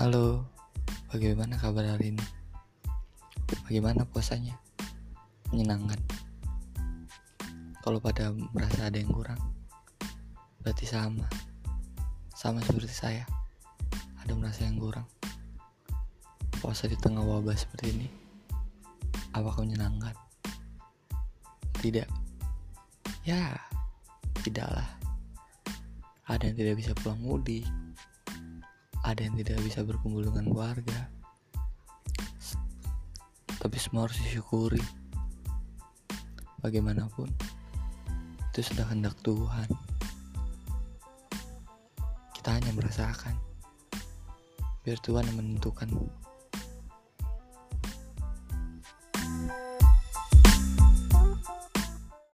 Halo, bagaimana kabar hari ini? Bagaimana puasanya? Menyenangkan. Kalau pada merasa ada yang kurang, berarti sama. Sama seperti saya, ada merasa yang kurang. Puasa di tengah wabah seperti ini, apakah menyenangkan? Tidak. Ya, tidaklah. Ada yang tidak bisa pulang mudik, ada yang tidak bisa berkumpul dengan keluarga tapi semua harus disyukuri. Bagaimanapun itu sudah hendak Tuhan. Kita hanya merasakan biar Tuhan yang menentukan